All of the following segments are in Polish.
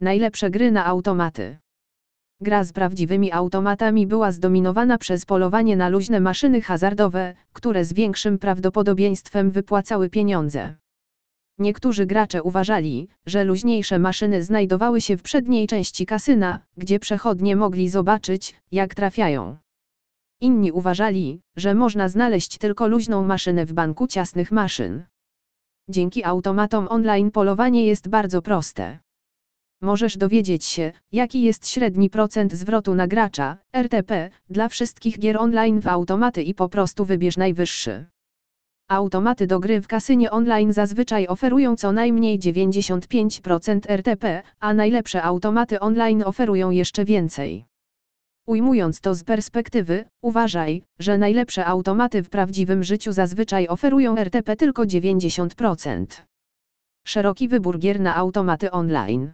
Najlepsze gry na automaty. Gra z prawdziwymi automatami była zdominowana przez polowanie na luźne maszyny hazardowe, które z większym prawdopodobieństwem wypłacały pieniądze. Niektórzy gracze uważali, że luźniejsze maszyny znajdowały się w przedniej części kasyna, gdzie przechodnie mogli zobaczyć, jak trafiają. Inni uważali, że można znaleźć tylko luźną maszynę w banku ciasnych maszyn. Dzięki automatom online polowanie jest bardzo proste. Możesz dowiedzieć się, jaki jest średni procent zwrotu na gracza, RTP, dla wszystkich gier online w automaty i po prostu wybierz najwyższy. Automaty do gry w kasynie online zazwyczaj oferują co najmniej 95% RTP, a najlepsze automaty online oferują jeszcze więcej. Ujmując to z perspektywy, uważaj, że najlepsze automaty w prawdziwym życiu zazwyczaj oferują RTP tylko 90%. Szeroki wybór gier na automaty online.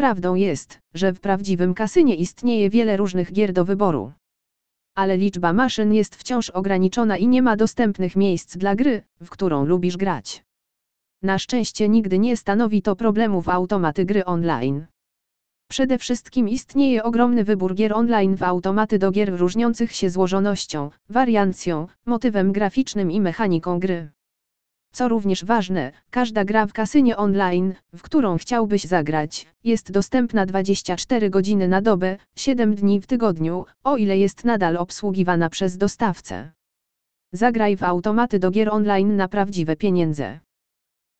Prawdą jest, że w prawdziwym kasynie istnieje wiele różnych gier do wyboru. Ale liczba maszyn jest wciąż ograniczona i nie ma dostępnych miejsc dla gry, w którą lubisz grać. Na szczęście nigdy nie stanowi to problemu w automaty gry online. Przede wszystkim istnieje ogromny wybór gier online w automaty do gier różniących się złożonością, wariancją, motywem graficznym i mechaniką gry. Co również ważne, każda gra w kasynie online, w którą chciałbyś zagrać, jest dostępna 24 godziny na dobę, 7 dni w tygodniu, o ile jest nadal obsługiwana przez dostawcę. Zagraj w automaty do gier online na prawdziwe pieniądze.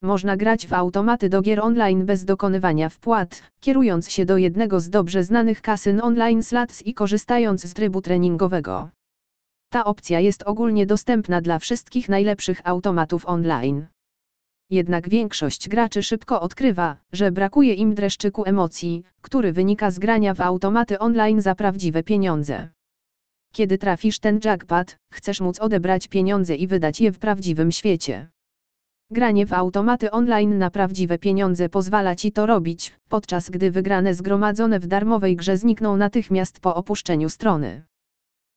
Można grać w automaty do gier online bez dokonywania wpłat, kierując się do jednego z dobrze znanych kasyn online Slats i korzystając z trybu treningowego. Ta opcja jest ogólnie dostępna dla wszystkich najlepszych automatów online. Jednak większość graczy szybko odkrywa, że brakuje im dreszczyku emocji, który wynika z grania w automaty online za prawdziwe pieniądze. Kiedy trafisz ten jackpot, chcesz móc odebrać pieniądze i wydać je w prawdziwym świecie. Granie w automaty online na prawdziwe pieniądze pozwala ci to robić, podczas gdy wygrane zgromadzone w darmowej grze znikną natychmiast po opuszczeniu strony.